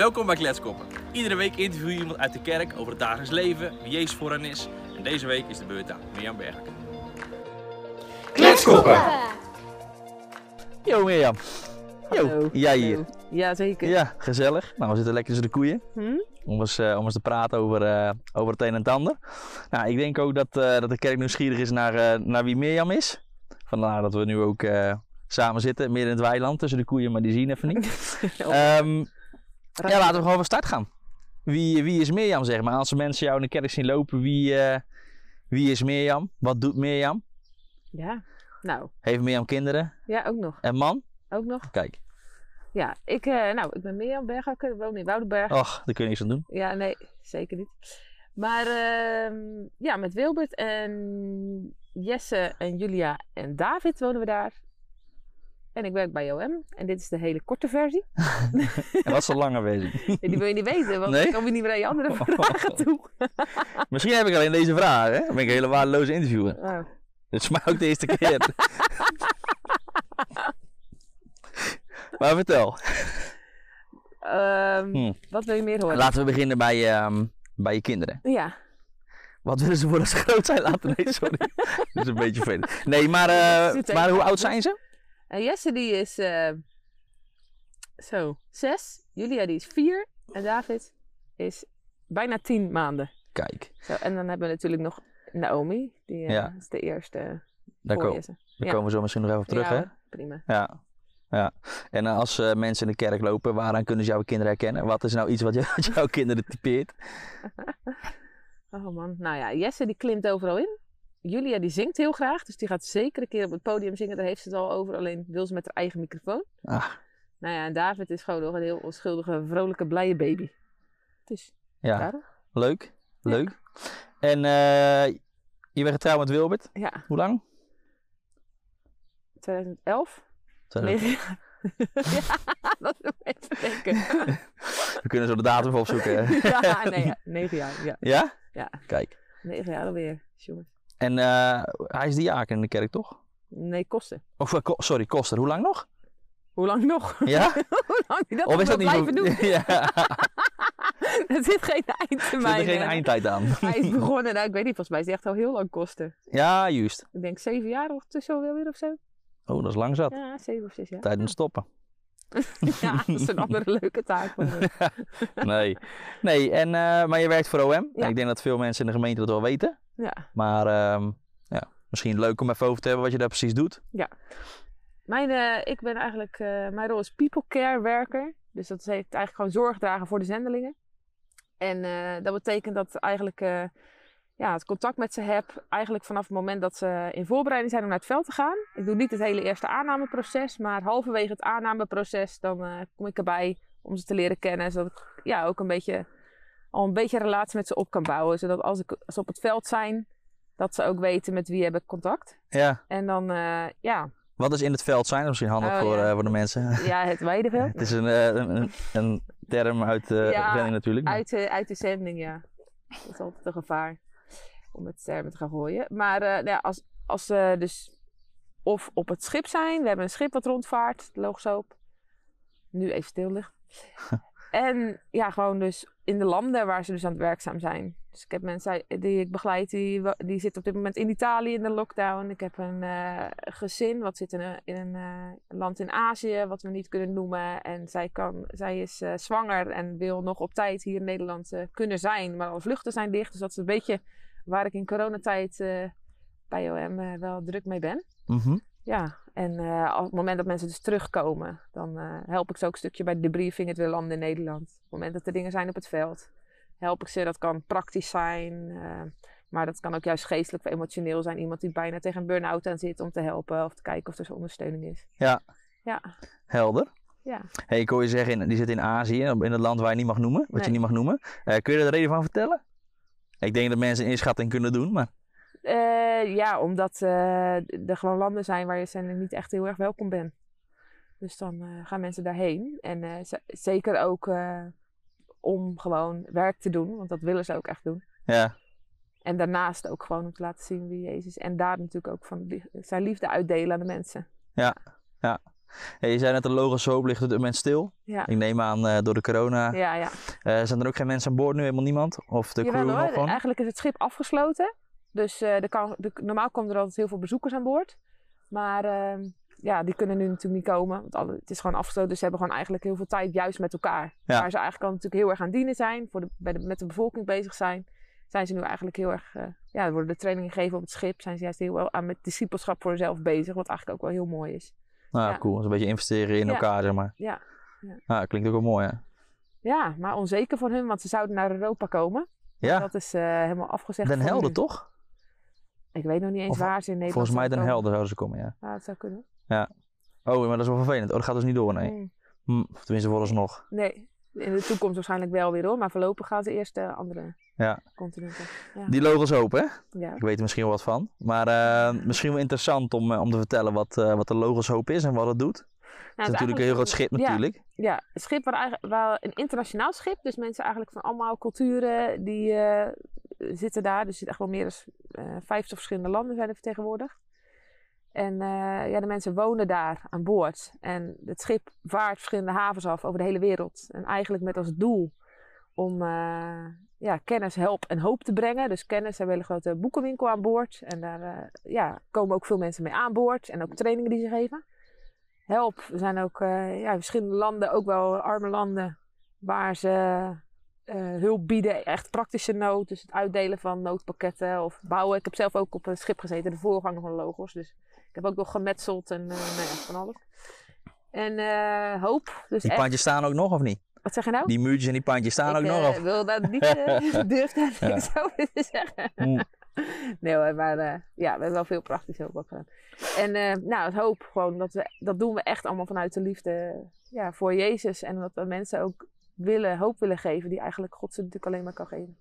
Welkom bij Kletskoppen. Iedere week interview je iemand uit de kerk over het dagelijks leven, wie Jezus voor hen is. En deze week is de beurt aan Mirjam Berg. Kletskoppen! Yo Mirjam. Yo, Hallo. jij hier. Hallo. Ja, zeker. Ja, gezellig. Nou, we zitten lekker tussen de koeien. Hm? Om eens, eh, om eens te praten over, eh, over het een en het ander. Nou, ik denk ook dat, eh, dat de kerk nieuwsgierig is naar, eh, naar wie Mirjam is. Vandaar dat we nu ook eh, samen zitten, midden in het weiland tussen de koeien, maar die zien even niet. Ehm, ja, laten we gewoon van start gaan. Wie, wie is Mirjam, zeg maar? Als mensen jou in de kerk zien lopen, wie, eh, wie is Mirjam? Wat doet Mirjam? Ja, nou, Heeft Mirjam kinderen ja, ook nog. en man? Ook nog. Kijk, Ja, ik, eh, nou, ik ben Mirjam Bergakker, ik woon in Woudenberg. och, daar kun je niks aan doen. Ja, nee, zeker niet. Maar ehm, ja, met Wilbert en Jesse en Julia en David wonen we daar. En ik werk bij OM. En dit is de hele korte versie. En wat is de lange versie? Die wil je niet weten, want Nee? dan kom je niet meer aan je andere vragen toe. Misschien heb ik alleen deze vraag, hè? Dan ben ik een hele waardeloze interviewer. Oh. Dit is mij ook de eerste keer. maar vertel. Ehm, Hm. Wat wil je meer horen? Laten we beginnen bij, ehm, bij je kinderen. Ja, Wat willen ze worden als ze groot zijn? Laten nee, sorry. Dat is een beetje vervelend. Nee, maar, eh, maar hoe oud zijn ze? En Jesse die is eh, zo zes. Julia die is vier. En David is bijna tien maanden. Kijk, Zo, en dan hebben we natuurlijk nog Naomi. Die eh, Ja. is de eerste daar, voor ko- Jesse. daar Ja. komen we zo misschien nog even op terug, Ja, hè? Prima. Ja. ja. En eh, als eh, mensen in de kerk lopen, waaraan kunnen ze jouw kinderen herkennen? Wat is nou iets wat, je, wat jouw kinderen typeert? Oh man. Nou ja, Jesse die klimt overal in. Julia die zingt heel graag. Dus die gaat zeker een keer op het podium zingen. Daar heeft ze het al over. Alleen wil ze met haar eigen microfoon. Ah, Nou ja, en David is gewoon nog een heel onschuldige, vrolijke, blije baby. Dus ja, daarom. leuk. Leuk. En eh, je bent getrouwd met Wilbert. Ja, Hoe lang? 2011. Zo, Negen jaar. ja, dat is even denken. We kunnen zo de datum opzoeken. ja, nee, ja, negen jaar. Ja, ja? Ja. Kijk. negen jaar alweer, jongens. En eh, hij is diaken in de kerk, toch? Nee, kosten. Of, eh, sorry, Koster. Hoe lang nog? Hoe lang nog? Ja? Hoe lang die dat of is dat niet blijven doen? ja. er zit geen Zit eindtermijn. er geen hè. eindtijd aan? Hij is begonnen, nou, ik weet niet, volgens mij is hij echt al heel lang kosten. Ja, juist. Ik denk zeven jaar of zo wel weer of zo. Oh, dat is lang zat. Ja, zeven of zes jaar. Tijd om te stoppen. ja, dat is een andere leuke taak. Me. nee. Nee, en, eh, maar je werkt voor OM. Ja. En ik denk dat veel mensen in de gemeente dat wel weten. Ja. Maar ehm, ja, misschien leuk om even over te hebben wat je daar precies doet. Mijn, eh, ik ben eigenlijk, eh, mijn rol is people care werker. Dus dat heeft eigenlijk gewoon zorg dragen voor de zendelingen. En dat betekent dat eigenlijk ja, het contact met ze heb, eigenlijk vanaf het moment dat ze in voorbereiding zijn om naar het veld te gaan. Ik doe niet het hele eerste aannameproces, maar halverwege het aannameproces dan eh, kom ik erbij om ze te leren kennen. Zodat ik ja, ook een beetje, al een beetje een relatie met ze op kan bouwen. Zodat als, ik, als ze op het veld zijn, dat ze ook weten met wie heb ik contact. Ja. En dan, eh, ja, Wat is in het veld zijn? Misschien handig Oh, voor, ja. eh, voor de mensen. ja, het weideveld. het is een, een, een, term uit de Ja, zending natuurlijk. Uit uit de zending, ja. Dat is altijd een gevaar om met termen te gaan gooien. Maar eh, nou ja, als, als ze dus of op het schip zijn, we hebben een schip wat rondvaart, de Loogsoop. Nu even stil ligt. en ja, gewoon dus in de landen waar ze dus aan het werkzaam zijn. Dus ik heb mensen die ik begeleid, die, die zitten op dit moment in Italië in de lockdown. Ik heb een eh, gezin wat zit in een, in een eh, land in Azië, wat we niet kunnen noemen. En zij, kan, zij is zwanger en wil nog op tijd hier in Nederland kunnen zijn. Maar alle vluchten zijn dicht, dus dat is een beetje waar ik in coronatijd eh, bij OM eh, wel druk mee ben. Mhm. Ja, en eh, op het moment dat mensen dus terugkomen, dan eh, help ik ze ook een stukje bij de debriefing het weer landen in Nederland. Op het moment dat er dingen zijn op het veld, help ik ze. Dat kan praktisch zijn, eh, maar dat kan ook juist geestelijk of emotioneel zijn. Iemand die bijna tegen een burn-out aan zit om te helpen of te kijken of er zo ondersteuning is. Ja. Ja, Helder. ja. Hey, ik hoor je zeggen, die zit in Azië, in het land waar je niet mag noemen, wat je niet mag noemen. Eh, kun je er de reden van vertellen? Ik denk dat mensen een inschatting kunnen doen, maar Eh, ja, omdat eh, er gewoon landen zijn waar je zijn niet echt heel erg welkom bent. Dus dan eh, gaan mensen daarheen. En zeker ook om gewoon werk te doen, want dat willen ze ook echt doen. ja, En daarnaast ook gewoon om te laten zien wie Jezus is. En daar natuurlijk ook van zijn liefde uitdelen aan de mensen. Hey, je zei net, de hoop ligt op dit moment stil. Ja. Ik neem aan eh, door de corona. Ja, ja. Eh, zijn er ook geen mensen aan boord nu? Helemaal niemand? Of de Jawel crew hoor, nog gewoon? eigenlijk is het schip afgesloten. Dus eh, kan, de, normaal komen er altijd heel veel bezoekers aan boord. Maar ehm, ja, die kunnen nu natuurlijk niet komen. Want alle, het is gewoon afgesloten. Dus ze hebben gewoon eigenlijk heel veel tijd juist met elkaar. Ja. Waar ze eigenlijk al natuurlijk heel erg aan dienen zijn. Voor de, bij de, met de bevolking bezig zijn. Zijn ze nu eigenlijk heel erg... ja, worden de trainingen gegeven op het schip. Zijn ze juist heel wel aan met discipelschap voor zichzelf bezig. Wat eigenlijk ook wel heel mooi is. Nou, ja. cool. Dus een beetje investeren in Ja. elkaar, zeg maar. Ja. Ja, klinkt ook wel mooi, hè? Ja, maar onzeker voor hun. Want ze zouden naar Europa komen. Ja, Dat is eh, helemaal afgezegd Den Helder, nu. toch? Ik weet nog niet eens Of- waar ze in Nederland Volgens mij Den Helder zouden ze komen, ja. Ja, dat zou kunnen. Oh, maar dat is wel vervelend. Oh, dat gaat dus niet door, nee. Mm. Hm, of tenminste, vooralsnog. Nee, in de toekomst waarschijnlijk wel weer hoor. Maar voorlopig gaan ze eerst de andere Ja. continenten. Die logos open, hè? Ja. Ik weet er misschien wel wat van. Maar eh, misschien wel interessant om, eh, om te vertellen wat, eh, wat de logoshoop is en wat het doet. Het Nou, is natuurlijk een heel groot schip Ja. natuurlijk. Ja, het schip waar eigenlijk waar een internationaal schip. Dus mensen eigenlijk van allemaal culturen die eh, zitten daar. Dus er zitten echt wel meer dan eh 50 verschillende landen zijn er vertegenwoordigd. En eh, ja, de mensen wonen daar aan boord. En het schip vaart verschillende havens af over de hele wereld. En eigenlijk met als doel om eh, ja, kennis, help en hoop te brengen. Dus kennis, we hebben een hele grote boekenwinkel aan boord. En daar eh, ja, komen ook veel mensen mee aan boord. En ook trainingen die ze geven. Help, we zijn ook ja, verschillende landen, ook wel arme landen, waar ze hulp bieden, echt praktische nood. Dus het uitdelen van noodpakketten of bouwen. Ik heb zelf ook op een schip gezeten, de voorganger van Logos. Dus ik heb ook nog gemetseld en eh, nou ja, van alles. En eh, hoop. Dus Die echt, pandjes staan ook nog, of niet? wat zeg je nou? Die muurtjes en die pandjes staan ook ik nog? eh, Of? wil dat niet, durf Ja. niks over te zeggen. Mm. Nee hoor, maar ja, we hebben wel veel praktisch hulp ook gedaan. En nou, het hoop gewoon, dat, we, dat doen we echt allemaal vanuit de liefde ja, voor Jezus. En dat we mensen ook willen, hoop willen geven, die eigenlijk God ze natuurlijk alleen maar kan geven.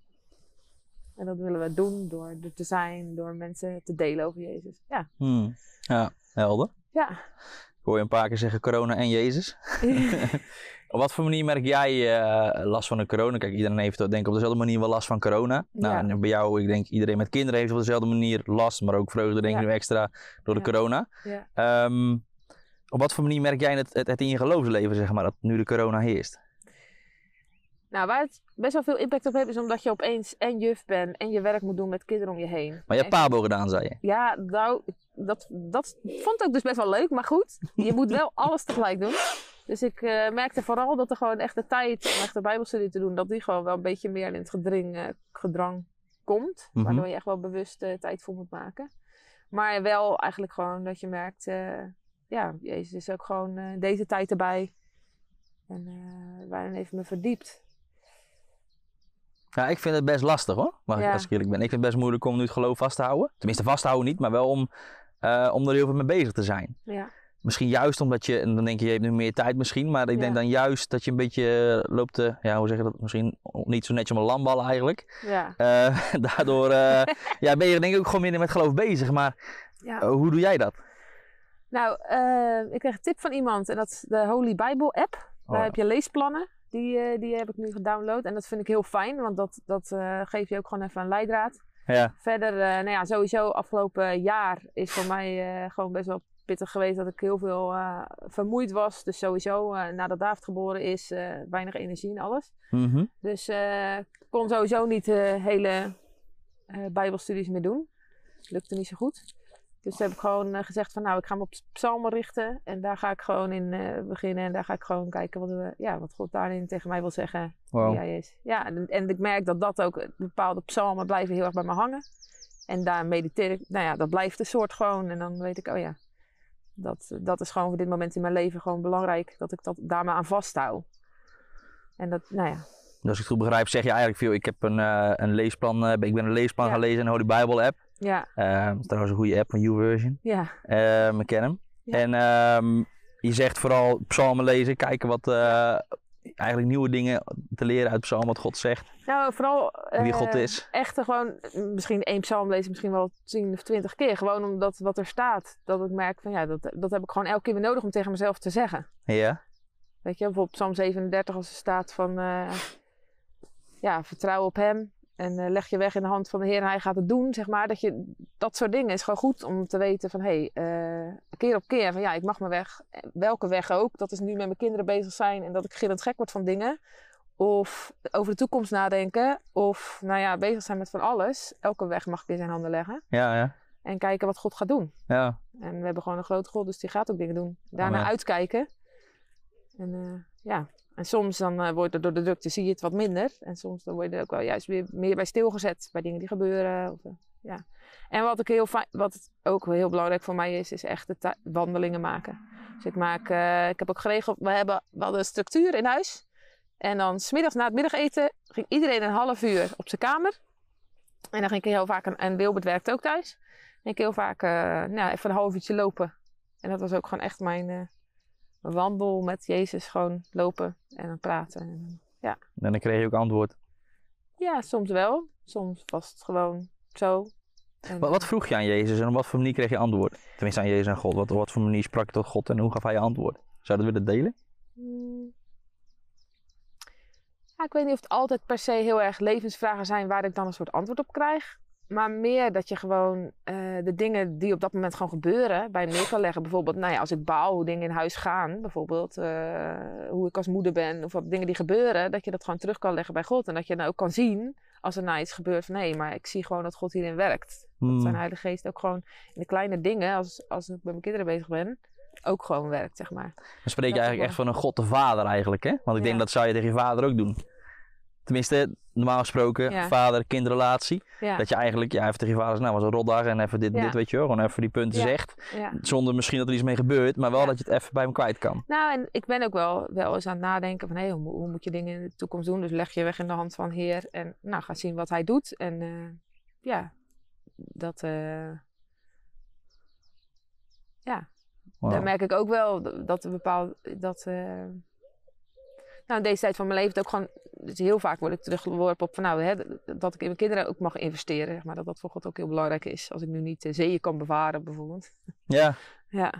En dat willen we doen door er te zijn, door mensen te delen over Jezus. Ja. Hmm. Ja, helder. Ja. Ik hoor je een paar keer zeggen corona en Jezus. Op wat voor manier merk jij eh, last van de corona? Kijk, iedereen heeft denk ik op dezelfde manier wel last van corona. Nou, Ja. en bij jou, ik denk iedereen met kinderen heeft op dezelfde manier last, maar ook vreugde denk ik Ja. nu extra door de Ja. corona. ja. Ehm, op wat voor manier merk jij het, het, het in je geloofsleven, zeg maar, dat nu de corona heerst? Nou, waar het best wel veel impact op heeft, is omdat je opeens en juf bent en je werk moet doen met kinderen om je heen. Maar je hebt pabo gedaan, zei je. Ja, nou, dat, dat vond ik ook dus best wel leuk. Maar goed, je moet wel alles tegelijk doen. Dus ik eh, merkte vooral dat er gewoon echt de tijd om echt de bijbelstudie te doen, dat die gewoon wel een beetje meer in het gedring, eh, gedrang komt. Mhm. Waardoor je echt wel bewust eh, tijd voor moet maken. Maar wel eigenlijk gewoon dat je merkt, ja, Jezus is ook gewoon deze tijd erbij. En waarin heeft me verdiept. Ja, ik vind het best lastig hoor, mag ik, als ik eerlijk ben. Ik vind het best moeilijk om nu het geloof vast te houden. Tenminste, vast te houden niet, maar wel om, eh, om er heel veel mee bezig te zijn. Ja, Misschien juist omdat je, en dan denk je, je hebt nu meer tijd misschien, maar ik Ja. denk dan juist dat je een beetje eh, loopt te, ja, hoe zeg je dat, misschien niet zo netjes om een landbal eigenlijk. ja. Eh, daardoor eh, ja, ben je denk ik ook gewoon minder met geloof bezig, maar ja. eh, hoe doe jij dat? Nou, eh, ik kreeg een tip van iemand en dat is de Holy Bible app. Daar ja. heb je leesplannen. Die, eh, die heb ik nu gedownload. En dat vind ik heel fijn, want dat, dat eh geeft je ook gewoon even een leidraad. Ja, Verder, eh, nou ja, sowieso afgelopen jaar is voor mij gewoon best wel pittig geweest dat ik heel veel vermoeid was. Dus sowieso, eh, nadat David geboren is, weinig energie en alles. Mhm. Dus ik kon sowieso niet hele bijbelstudies meer doen. Lukte niet zo goed. Dus heb ik gewoon eh, gezegd van nou, ik ga me op psalmen richten. En daar ga ik gewoon in eh, beginnen. En daar ga ik gewoon kijken wat, we, ja, wat God daarin tegen mij wil zeggen. Wow. Wie hij is. Ja, en, en ik merk dat dat ook, bepaalde psalmen blijven heel erg bij me hangen. En daar mediteer ik, nou ja, dat blijft een soort gewoon. En dan weet ik, oh ja, dat, dat is gewoon voor dit moment in mijn leven gewoon belangrijk. Dat ik dat, daar maar aan vasthoud. En dat, nou ja, Dus als ik het goed begrijp, zeg je eigenlijk veel, ik heb een, eh, een leesplan, eh, ik ben een leesplan Ja. gaan lezen in de Holy Bible app. Ja, is trouwens een goede app van YouVersion. ja. Eh, ik ken hem. Ja. En ehm, je zegt vooral psalmen lezen, kijken wat eh, eigenlijk nieuwe dingen te leren uit psalmen, wat God zegt, Nou, vooral wie eh, God is. echt gewoon, misschien één psalm lezen, misschien wel tien of twintig keer. Gewoon omdat wat er staat, dat ik merk van ja, dat, dat heb ik gewoon elke keer weer nodig om tegen mezelf te zeggen. Ja, Weet je, bijvoorbeeld Psalm 37 als er staat van, eh, ja, vertrouw op hem En eh, leg je weg in de hand van de Heer en hij gaat het doen, zeg maar. Dat, je, dat soort dingen is gewoon goed om te weten van, hé, hey, keer op keer van ja, ik mag mijn weg, welke weg ook. Dat is nu met mijn kinderen bezig zijn en dat ik gillend gek word van dingen. Of over de toekomst nadenken. Of, nou ja, bezig zijn met van alles. Elke weg mag ik in zijn handen leggen. Ja, ja. En kijken wat God gaat doen. Ja, En we hebben gewoon een grote God, dus die gaat ook dingen doen. Daarna Amen. uitkijken. En eh, ja, en soms dan eh, wordt er door de drukte zie je het wat minder. En soms dan word je er ook wel juist weer meer bij stilgezet. Bij dingen die gebeuren. Of, eh, ja. En wat, ik heel wat ook heel belangrijk voor mij is, is echt de wandelingen maken. Dus ik maak, eh, ik heb ook geregeld, we, hebben, we hadden een structuur in huis. En dan smiddags na het middageten ging iedereen een half uur op zijn kamer. En dan ging ik heel vaak, een, en Wilbert werkt ook thuis. ging ik heel vaak nou, even een half uurtje lopen. En dat was ook gewoon echt mijn wandel met Jezus. Gewoon lopen en dan praten. En, en dan kreeg je ook antwoord. ja, soms wel. Soms was het gewoon zo. En, Wat, wat vroeg je aan Jezus en op wat voor manier kreeg je antwoord? Tenminste aan Jezus en God. Wat, op wat voor manier sprak je tot God en hoe gaf hij je antwoord? Zou je dat willen delen? Mm. Ja, ik weet niet of het altijd per se heel erg levensvragen zijn waar ik dan een soort antwoord op krijg. Maar meer dat je gewoon eh, de dingen die op dat moment gewoon gebeuren bij neer kan leggen. Bijvoorbeeld, nou ja, als ik bouw, hoe dingen in huis gaan. Bijvoorbeeld, eh, hoe ik als moeder ben. Of wat dingen die gebeuren. Dat je dat gewoon terug kan leggen bij God. En dat je dan ook kan zien als er nou iets gebeurt van... Hé, maar ik zie gewoon dat God hierin werkt. Dat Hmm. zijn Heilige Geest ook gewoon in de kleine dingen, als, als ik met mijn kinderen bezig ben, ook gewoon werkt, zeg maar. Dan spreek je eigenlijk echt van een God de Vader eigenlijk, hè? Want ik denk dat zou je tegen je vader ook doen. Tenminste, normaal gesproken, Ja. vader-kindrelatie. Ja, Dat je eigenlijk, ja, even tegen je vader zegt, nou was een rotdag en even dit, Ja. dit, weet je wel. Gewoon even die punten zegt. Zonder misschien dat er iets mee gebeurt, maar wel dat je het even bij hem kwijt kan. Nou, en ik ben ook wel, wel eens aan het nadenken van, hé, hoe, mo- hoe moet je dingen in de toekomst doen? Dus leg je weg in de hand van Heer en nou, ga zien wat Hij doet. En eh, ja, dat, eh, ja, Wow. daar merk ik ook wel dat er bepaald, dat, eh, nou, in deze tijd van mijn leven ook gewoon, dus heel vaak word ik teruggeworpen op van, nou, hè, dat ik in mijn kinderen ook mag investeren, zeg maar, dat dat voor God ook heel belangrijk is. Als ik nu niet uh, zeeën kan bewaren, bijvoorbeeld. Ja, Ja,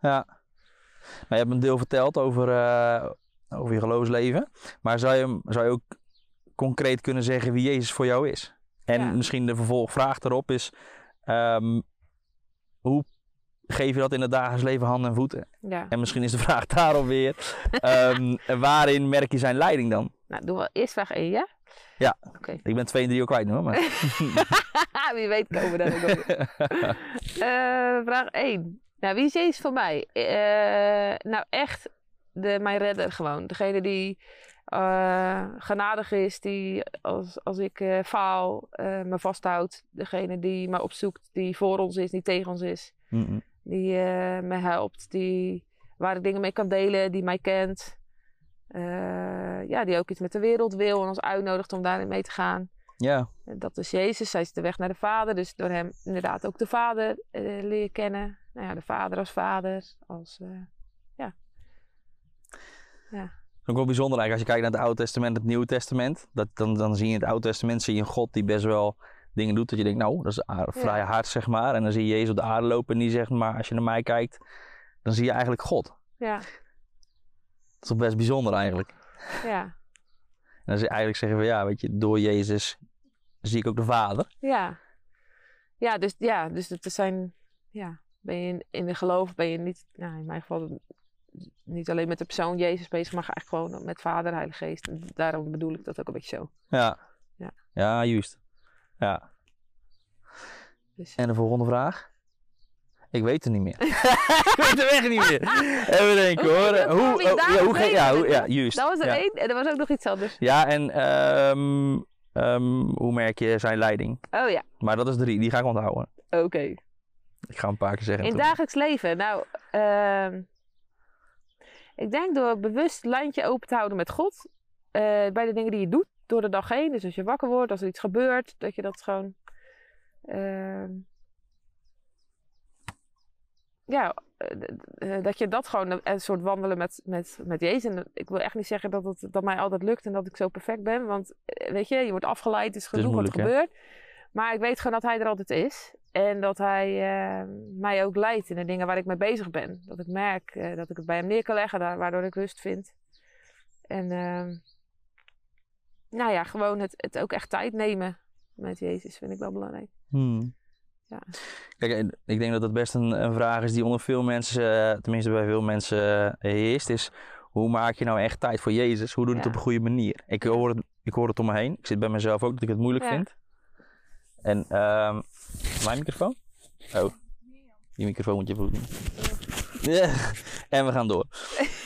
ja. Nou, je hebt een deel verteld over, eh, over je geloofsleven. Maar zou je, zou je ook concreet kunnen zeggen wie Jezus voor jou is? En Ja. misschien de vervolgvraag daarop is, ehm, hoe geef je dat in het dagelijks leven handen en voeten? ja. En misschien is de vraag daarop weer, ehm, waarin merk je zijn leiding dan? Nou, doen we eerst vraag 1, ja? Ja. Oké. Ik ben 2 en 3 al kwijt nu hoor. Maar... Wie weet komen we daar ook. Eh, vraag 1. Nou, wie is Jezus voor mij? Eh, nou, echt de, mijn redder gewoon. Degene die eh, genadig is, die als, als ik faal me vasthoudt. Degene die me opzoekt, die voor ons is, niet tegen ons is. Die eh, me helpt, die, waar ik dingen mee kan delen, die mij kent. Eh, ja, die ook iets met de wereld wil en ons uitnodigt om daarin mee te gaan. ja, En Dat is Jezus, hij is de weg naar de Vader. Dus door hem inderdaad ook de Vader eh leren kennen. Nou ja, de Vader als Vader. Als, Dat is ook wel bijzonder eigenlijk als je kijkt naar het Oude Testament en het Nieuwe Testament. Dat, dan, dan zie je in het Oude Testament zie je een God die best wel dingen doet dat je denkt, nou, dat is vrij Ja. hard zeg maar. En dan zie je Jezus op de aarde lopen en die zegt, maar als je naar mij kijkt, dan zie je eigenlijk God. ja, Dat is toch best bijzonder eigenlijk. ja, En dan je eigenlijk zeggen van, ja, weet je, door Jezus zie ik ook de Vader. ja. Ja, dus, ja, dus het zijn... Ja, ben je in, in de geloof, ben je niet... Nou, in mijn geval niet alleen met de persoon Jezus bezig, maar eigenlijk gewoon met Vader, Heilige Geest. En daarom bedoel ik dat ook een beetje zo. Ja. Ja. Ja, juist. Ja. Dus. En de volgende vraag? Ik weet het niet meer. ik weet het echt niet meer. Even denken hoor. Hoe, oh, ja, hoe ja, hoe, ja, juist. Dat was er ja. één en er was ook nog iets anders. Ja, en ehm, ehm, hoe merk je zijn leiding? Oh ja, Maar dat is drie, die ga ik onthouden. oké. Ik ga een paar keer zeggen. In het dagelijks leven, nou, ehm, ik denk door bewust lijntje open te houden met God, eh, bij de dingen die je doet door de dag heen. Dus als je wakker wordt, als er iets gebeurt, dat je dat gewoon, ehm, ja, eh, eh, dat je dat gewoon een, soort wandelen met, met, met Jezus. En ik wil echt niet zeggen dat het dat mij altijd lukt en dat ik zo perfect ben, want eh, weet je, je wordt afgeleid, het is genoeg wat er gebeurt. Maar ik weet gewoon dat hij er altijd is. En dat hij eh, mij ook leidt in de dingen waar ik mee bezig ben. Dat ik merk dat ik het bij hem neer kan leggen, daar, waardoor ik rust vind. En ehm, nou ja, gewoon het, het ook echt tijd nemen met Jezus vind ik wel belangrijk. Hmm. Ja. Kijk, ik denk dat dat best een, een vraag is die onder veel mensen, eh, tenminste bij veel mensen, eh, heerst. Is hoe maak je nou echt tijd voor Jezus? Hoe doe je het op een goede manier? Ik hoor, het, ik hoor het om me heen. Ik zit bij mezelf ook dat ik het moeilijk Ja. vind. En ehm mijn microfoon? Oh, die microfoon moet je even goed doen. Ja. En we gaan door.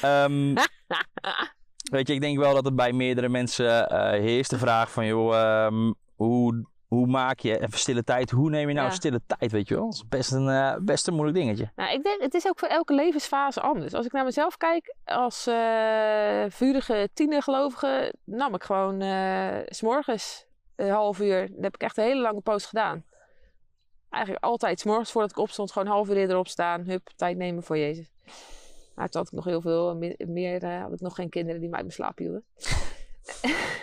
Ehm, weet je, ik denk wel dat het bij meerdere mensen eh, heerst de vraag van, joh, ehm, hoe, hoe maak je even stille tijd? Hoe neem je nou Ja. stille tijd, weet je wel? Dat is best een, eh, best een moeilijk dingetje. Nou, ik denk, het is ook voor elke levensfase anders. Als ik naar mezelf kijk, als eh vurige tienergelovige, nam ik gewoon s s'morgens een half uur. Dat heb ik echt een hele lange post gedaan. Eigenlijk altijd s'morgens voordat ik opstond, gewoon een half uur eerder opstaan. Hup, tijd nemen voor Jezus. Maar toen had ik nog heel veel, meer, eh, had ik nog geen kinderen die mij uit mijn slaap hielden.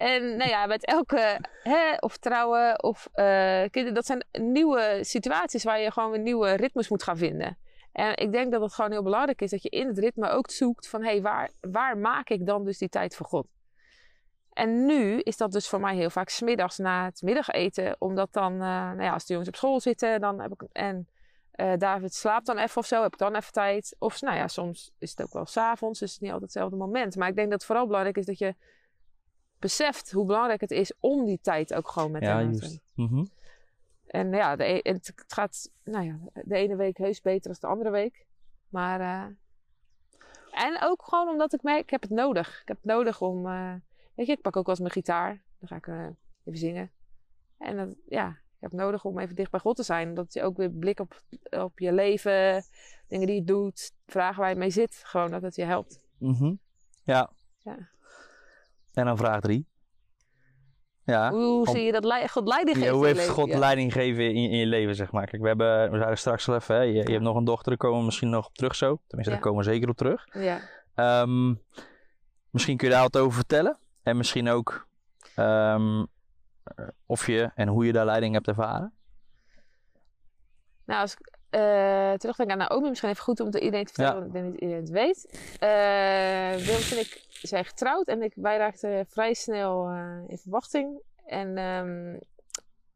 En nou ja, met elke, hè, of trouwen of eh, kinderen, dat zijn nieuwe situaties waar je gewoon weer nieuwe ritmes moet gaan vinden. En ik denk dat het gewoon heel belangrijk is dat je in het ritme ook zoekt van, hé, hey, waar, waar maak ik dan dus die tijd voor God? En nu is dat dus voor mij heel vaak smiddags na het middageten, omdat dan, eh, nou ja, als de jongens op school zitten, dan heb ik, en eh, David slaapt dan even of zo, heb ik dan even tijd. Of nou ja, soms is het ook wel s'avonds, dus het is niet altijd hetzelfde moment. Maar ik denk dat het vooral belangrijk is dat je beseft hoe belangrijk het is om die tijd ook gewoon met ja, hem te juist. Mhm. En ja, de, e- het gaat nou ja, de ene week heus beter dan de andere week. Maar. eh, en ook gewoon omdat ik merk, ik heb het nodig. Ik heb het nodig om. eh, weet je, ik pak ook wel eens mijn gitaar. Dan ga ik even zingen. En dat, ja, ik heb het nodig om even dicht bij God te zijn. Dat je ook weer blik op, op je leven, dingen die je doet, vragen waar je mee zit. Gewoon dat het je helpt. Mhm. Ja. Ja. En dan vraag drie. Ja. Hoe om- zie je dat God leiding geeft Ja, hoe heeft? God Ja. leiding gegeven in, in je leven, zeg maar? Kijk, we, hebben, we zeiden straks al even, hè, je, je hebt nog een dochter, daar komen we misschien nog op terug zo. Tenminste, daar komen we zeker op terug. Ja. Ehm, misschien kun je daar wat over vertellen. En misschien ook ehm, eh, of je en hoe je daar leiding hebt ervaren. Nou, als ik eh, terugdenk aan Naomi, misschien even goed om aan iedereen te vertellen, Ja. want ik denk niet iedereen het weet. Uh, Wilms en ik zijn getrouwd en ik, wij raakten vrij snel eh, in verwachting. En ehm,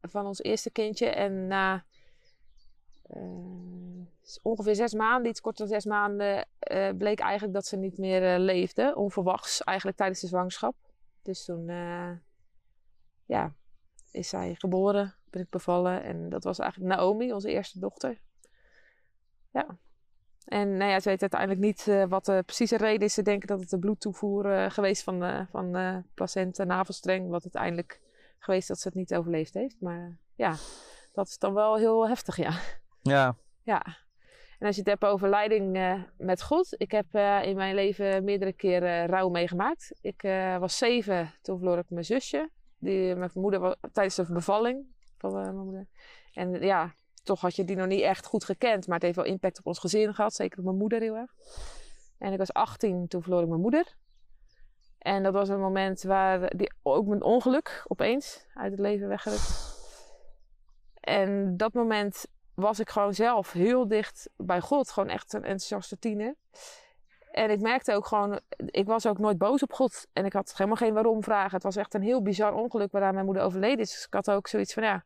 van ons eerste kindje. En na eh, ongeveer zes maanden, iets korter dan zes maanden, eh, bleek eigenlijk dat ze niet meer eh, leefde. Onverwachts, eigenlijk tijdens de zwangerschap. Dus toen, eh, ja, is zij geboren, ben ik bevallen. En dat was eigenlijk Naomi, onze eerste dochter. Ja. En nou ja, ze weet uiteindelijk niet eh, wat de precieze reden is. Ze denken dat het de bloedtoevoer eh, geweest van, eh, van eh, placenta, navelstreng. Wat uiteindelijk geweest dat ze het niet overleefd heeft. Maar ja, dat is dan wel heel heftig, ja. Ja, Ja. En als je het hebt over leiding eh, met God. Ik heb eh, in mijn leven meerdere keren eh, rouw meegemaakt. Ik eh, was zeven, toen verloor ik mijn zusje. Die, mijn moeder was tijdens de bevalling van eh, mijn moeder. En ja, toch had je die nog niet echt goed gekend. Maar het heeft wel impact op ons gezin gehad. Zeker op mijn moeder heel erg. En ik was 18, toen verloor ik mijn moeder. En dat was een moment waar die, ook mijn ongeluk opeens uit het leven weggerukt. En dat moment was ik gewoon zelf heel dicht bij God. Gewoon echt een enthousiaste tiener. En ik merkte ook gewoon, ik was ook nooit boos op God. En ik had helemaal geen waarom vragen. Het was echt een heel bizar ongeluk waaraan mijn moeder overleden is. Dus ik had ook zoiets van, ja,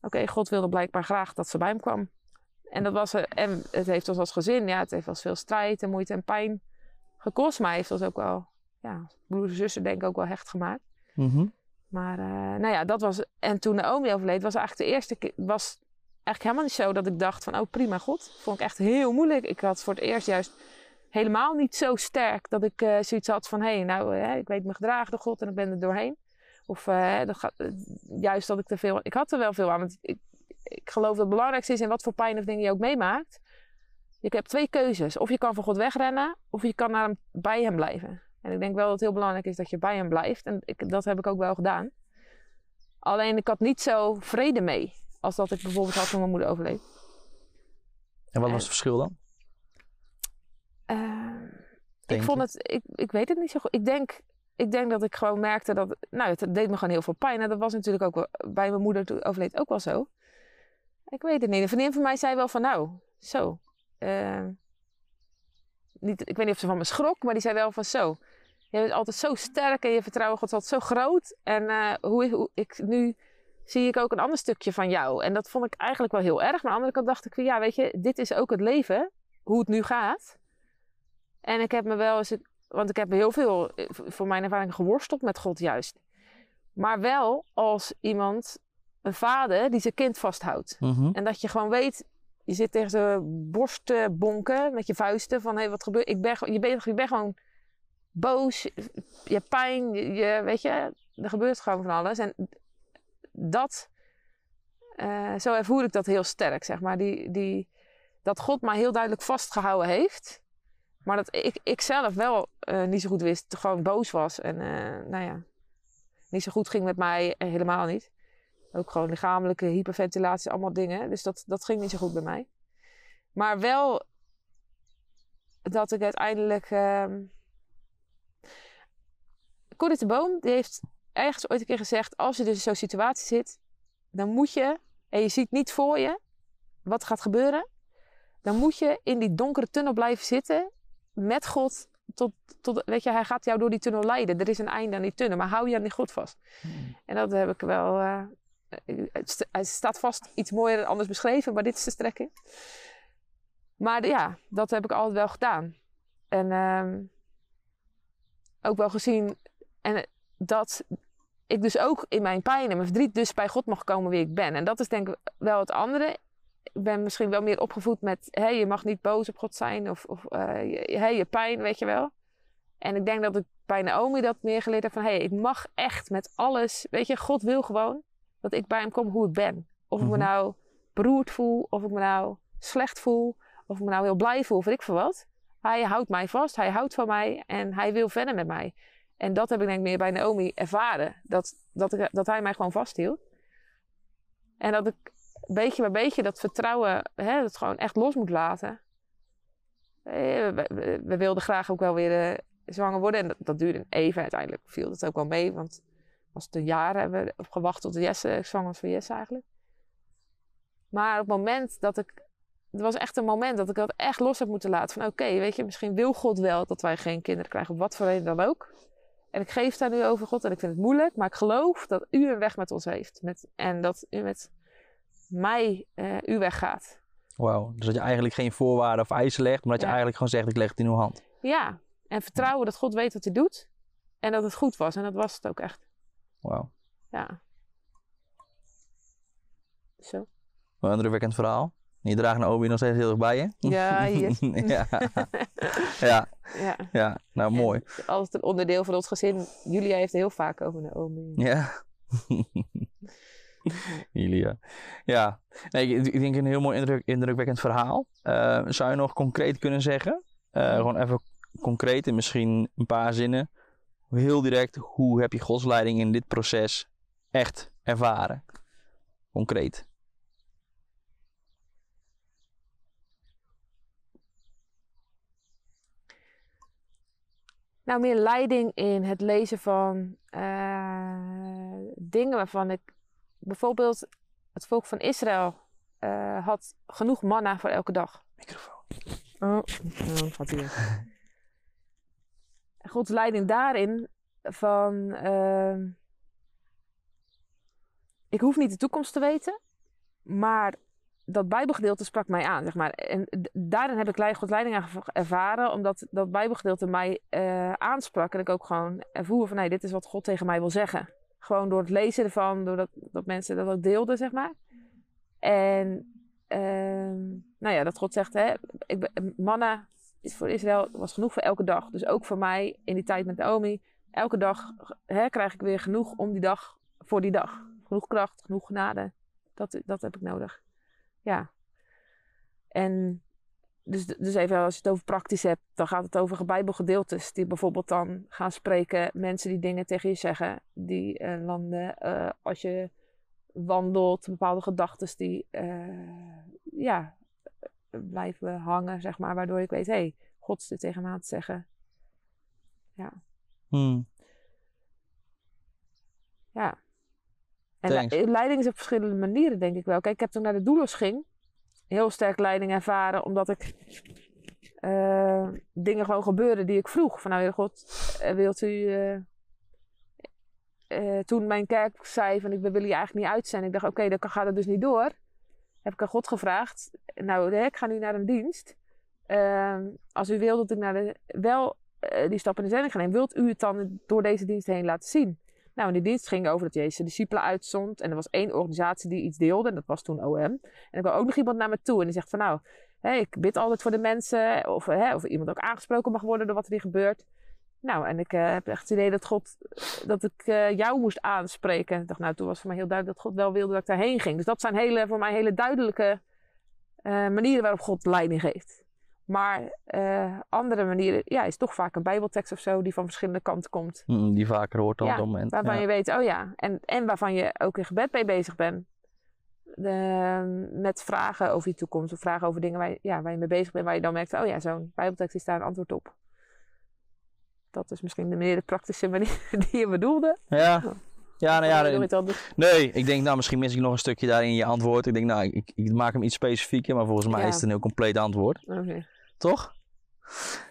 oké, God wilde blijkbaar graag dat ze bij hem kwam. En, dat was, en het heeft ons als gezin, ja, het heeft wel eens veel strijd en moeite en pijn gekost. Maar heeft ons ook wel, ja, broers en zussen denk ik ook wel hecht gemaakt. Mhm. Maar eh, nou ja, dat was. En toen Naomi overleed, was eigenlijk de eerste keer. Was eigenlijk helemaal niet zo dat ik dacht van, oh prima, God. Vond ik echt heel moeilijk. Ik had voor het eerst juist helemaal niet zo sterk dat ik eh, zoiets had van, hé, hey, nou, eh, ik weet me gedragen door God en ik ben er doorheen. Of eh, dat gaat, juist dat ik te veel. Ik had er wel veel aan. Want ik, ik geloof dat het belangrijkste is in wat voor pijn of dingen je ook meemaakt. Je hebt twee keuzes. Of je kan van God wegrennen, of je kan naar hem, bij hem blijven. En ik denk wel dat het heel belangrijk is dat je bij hem blijft. En ik, dat heb ik ook wel gedaan. Alleen ik had niet zo vrede mee. Als dat ik bijvoorbeeld had toen mijn moeder overleed. En wat En- was het verschil dan? Eh, ik vond het, ik, ik weet het niet zo goed. Ik denk, ik denk dat ik gewoon merkte dat, nou, het deed me gewoon heel veel pijn. En dat was natuurlijk ook wel, bij mijn moeder toen overleed ook wel zo. Ik weet het niet. Een vriendin van mij zei wel van, nou, zo. eh, niet, ik weet niet of ze van me schrok, maar die zei wel van zo. je bent altijd zo sterk en je vertrouwen God is altijd zo groot. En eh, hoe, hoe ik nu zie ik ook een ander stukje van jou. En dat vond ik eigenlijk wel heel erg. Maar aan de andere kant dacht ik van ja, weet je, dit is ook het leven, hoe het nu gaat. En ik heb me wel eens, want ik heb heel veel, eh, voor mijn ervaring, geworsteld met God juist. Maar wel als iemand, een vader, die zijn kind vasthoudt. Mhm. En dat je gewoon weet, je zit tegen zijn borst te bonken met je vuisten van hé, hey, wat gebeurt? Ik ben, je, bent, je bent gewoon boos, je hebt pijn, je, je- weet je, er gebeurt gewoon van alles. En dat, eh, zo ervoer ik dat heel sterk, zeg maar. Die, die, dat God mij heel duidelijk vastgehouden heeft. Maar dat ik, ik zelf wel eh, niet zo goed wist, gewoon boos was. En eh, nou ja, niet zo goed ging met mij, eh, helemaal niet. Ook gewoon lichamelijke hyperventilatie, allemaal dingen. Dus dat, dat ging niet zo goed bij mij. Maar wel dat ik uiteindelijk. ehm Corrie de Boom die heeft ergens ooit een keer gezegd: als je dus in zo'n situatie zit, dan moet je, en je ziet niet voor je wat gaat gebeuren, dan moet je in die donkere tunnel blijven zitten met God. Tot, tot, weet je, hij gaat jou door die tunnel leiden. Er is een einde aan die tunnel, maar hou je aan die God vast. En dat heb ik wel. eh, het st- het staat vast iets mooier dan anders beschreven, maar dit is de strekking. Maar ja, dat heb ik altijd wel gedaan. En ehm, ook wel gezien en eh, dat ik dus ook in mijn pijn en mijn verdriet dus bij God mag komen wie ik ben. En dat is denk ik wel het andere. Ik ben misschien wel meer opgevoed met, hé, je mag niet boos op God zijn of, of eh, je, je pijn, weet je wel. En ik denk dat ik bij Naomi dat meer geleerd heb van, hé, ik mag echt met alles, weet je, God wil gewoon dat ik bij hem kom hoe ik ben. Of ik me Mhm. nou beroerd voel, of ik me nou slecht voel, of ik me nou heel blij voel, of weet ik veel wat. Hij houdt mij vast, hij houdt van mij en hij wil verder met mij. En dat heb ik denk ik meer bij Naomi ervaren. Dat, dat, ik, dat hij mij gewoon vasthield. En dat ik beetje bij beetje dat vertrouwen, hè, dat gewoon echt los moet laten. Eh, We, we- wilden graag ook wel weer eh, zwanger worden. En dat, dat duurde even. Uiteindelijk viel het ook wel mee. Want was het een jaar hebben we op gewacht tot Jesse zwanger was van Jesse eigenlijk. Maar op het moment dat ik... Het was echt een moment dat ik dat echt los heb moeten laten. Van oké, weet je, misschien wil God wel dat wij geen kinderen krijgen. Op wat voor reden dan ook. En ik geef daar nu over God. En ik vind het moeilijk. Maar ik geloof dat u een weg met ons heeft. Met, en dat u met mij eh, uw weg gaat. Wauw. Dus dat je eigenlijk geen voorwaarden of eisen legt, maar dat je Ja. eigenlijk gewoon zegt, ik leg het in uw hand. Ja, en vertrouwen dat God weet wat hij doet. En dat het goed was. En dat was het ook echt. Wauw. Ja. Zo. Een indrukwekkend verhaal. Je draagt Naomi nog steeds heel erg bij je. Ja, hier. ja. ja, Ja. ja, nou mooi. En altijd een onderdeel van ons gezin. Julia heeft heel vaak over Naomi. Ja. Julia. Ja, nee, ik, ik denk een heel mooi indruk, indrukwekkend verhaal. Eh, zou je nog concreet kunnen zeggen? Eh, gewoon even concreet in misschien een paar zinnen. Heel direct, hoe heb je Gods leiding in dit proces echt ervaren? Concreet. Nou, meer leiding in het lezen van eh, dingen waarvan ik... Bijvoorbeeld, het volk van Israël eh, had genoeg manna voor elke dag. Microfoon. Oh, oh gaat hier. Gods leiding daarin van... ehm, ik hoef niet de toekomst te weten, maar dat bijbelgedeelte sprak mij aan, zeg maar. En daarin heb ik Gods leiding erv- ervaren, omdat dat bijbelgedeelte mij eh, aansprak. En ik ook gewoon ervoer van, nee, dit is wat God tegen mij wil zeggen. Gewoon door het lezen ervan, doordat dat mensen dat ook deelden, zeg maar. En ehm, nou ja, dat God zegt, hè, ik manna is voor Israël was genoeg voor elke dag. Dus ook voor mij in die tijd met Naomi. Elke dag hè, krijg ik weer genoeg om die dag, voor die dag. Genoeg kracht, genoeg genade. Dat, dat heb ik nodig. Ja. En dus, dus even als je het over praktisch hebt, dan gaat het over bijbelgedeeltes. Die bijvoorbeeld dan gaan spreken, mensen die dingen tegen je zeggen. Die eh, landen, eh, als je wandelt, bepaalde gedachten die eh, ja, blijven hangen, zeg maar. Waardoor ik weet, hé, hey, God is dit tegen me aan het zeggen. Hmm. Ja. En Thanks. leiding is op verschillende manieren, denk ik wel. Kijk, ik heb toen naar de doelos ging, heel sterk leiding ervaren, omdat ik eh, dingen gewoon gebeuren die ik vroeg. Van nou, Heer God, eh, wilt u... eh, toen mijn kerk zei van ik wil jullie eigenlijk niet uitzenden. Ik dacht oké, dan gaat het dus niet door. Heb ik aan God gevraagd. Nou, ik ga nu naar een dienst. Ehm, als u wil dat ik naar de, wel die stap in de zending ga nemen, wilt u het dan door deze dienst heen laten zien? Nou, en die dienst ging over dat Jezus de discipelen uitzond. En er was één organisatie die iets deelde. En dat was toen OM. En er kwam ook nog iemand naar me toe. En die zegt van nou, ik bid altijd voor de mensen. Of, of iemand ook aangesproken mag worden door wat er hier gebeurt. Nou, en ik eh, heb echt het idee dat God, dat ik eh, jou moest aanspreken. Ik dacht, nou, toen was voor mij heel duidelijk dat God wel wilde dat ik daarheen ging. Dus dat zijn hele, voor mij hele duidelijke eh, manieren waarop God leiding geeft. Maar eh, andere manieren, ja, is toch vaak een bijbeltekst of zo die van verschillende kanten komt. Mm, die vaker hoort dan Ja, op dat moment. Waarvan Ja. je weet, oh ja, en, en waarvan je ook in gebed mee bezig bent. De, met vragen over je toekomst of vragen over dingen waar je, ja, waar je mee bezig bent, waar je dan merkt, oh ja, zo'n bijbeltekst is daar een antwoord op. Dat is misschien de meer de praktische manier die je bedoelde. Ja. Ja, nou ja, nee, ik denk nou misschien mis ik nog een stukje daarin in je antwoord. Ik denk nou, ik, ik maak hem iets specifieker, maar volgens mij Ja. is het een heel compleet antwoord. Oké. Toch?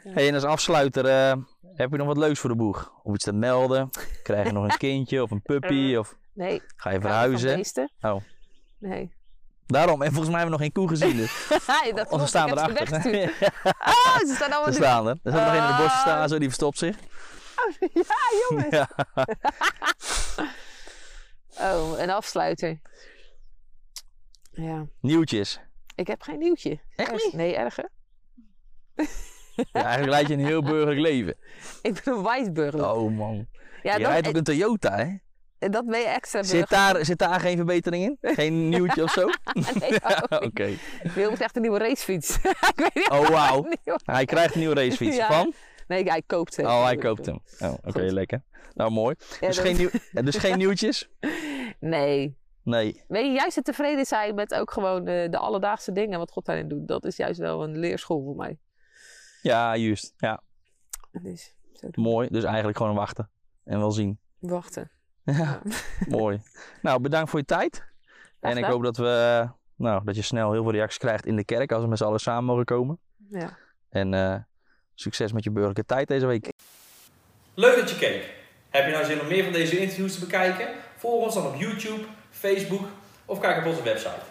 Ja. Hey, en als afsluiter, eh, heb je nog wat leuks voor de boeg? Of iets te melden? Krijg je nog een kindje of een puppy? Of Nee. ga je verhuizen? Oh. Nee. Daarom, en volgens mij hebben we nog geen koe gezien. Dus. Dat Of ze staan erachter. Oh, ze staan allemaal Ze staan er. Er staat nog een in de bosje Ah. staan, zo, die verstopt zich. Ja, jongens. Ja. Oh, een afsluiter. Ja. Nieuwtjes. Ik heb geen nieuwtje. Echt niet? Nee, erger. Ja, eigenlijk leid je een heel burgerlijk leven. Ik ben een wijsburger. Oh man. ja, je dat, rijdt ook een Toyota, hè? dat ben je extra Zit daar, zit daar geen verbetering in? Geen nieuwtje of zo? Nee, Oké. niet. Wil echt een nieuwe racefiets. ik weet niet Oh, wauw. Hij krijgt een nieuwe racefiets. Ja. Van? Nee, hij koopt hem. Oh, hij koopt hem. Oh, oké, lekker. Nou, mooi. Ja, Dus, dat- geen nieuw, eh, dus geen nieuwtjes? Nee. Nee. Weet je, juist het tevreden zijn met ook gewoon de, de alledaagse dingen wat God daarin doet. Dat is juist wel een leerschool voor mij. Ja, juist. Ja, Dus, zo doen. mooi. Dus eigenlijk gewoon wachten. En wel zien. Wachten. Ja, mooi. Nou, bedankt voor je tijd. En ik hoop dat, we, eh, nou, dat je snel heel veel reacties krijgt in de kerk als we met z'n allen samen mogen komen. Ja. En eh, succes met je burgerlijke tijd deze week. Leuk dat je keek. Heb je nou zin om meer van deze interviews te bekijken? Volg ons dan op YouTube, Facebook of kijk op onze website.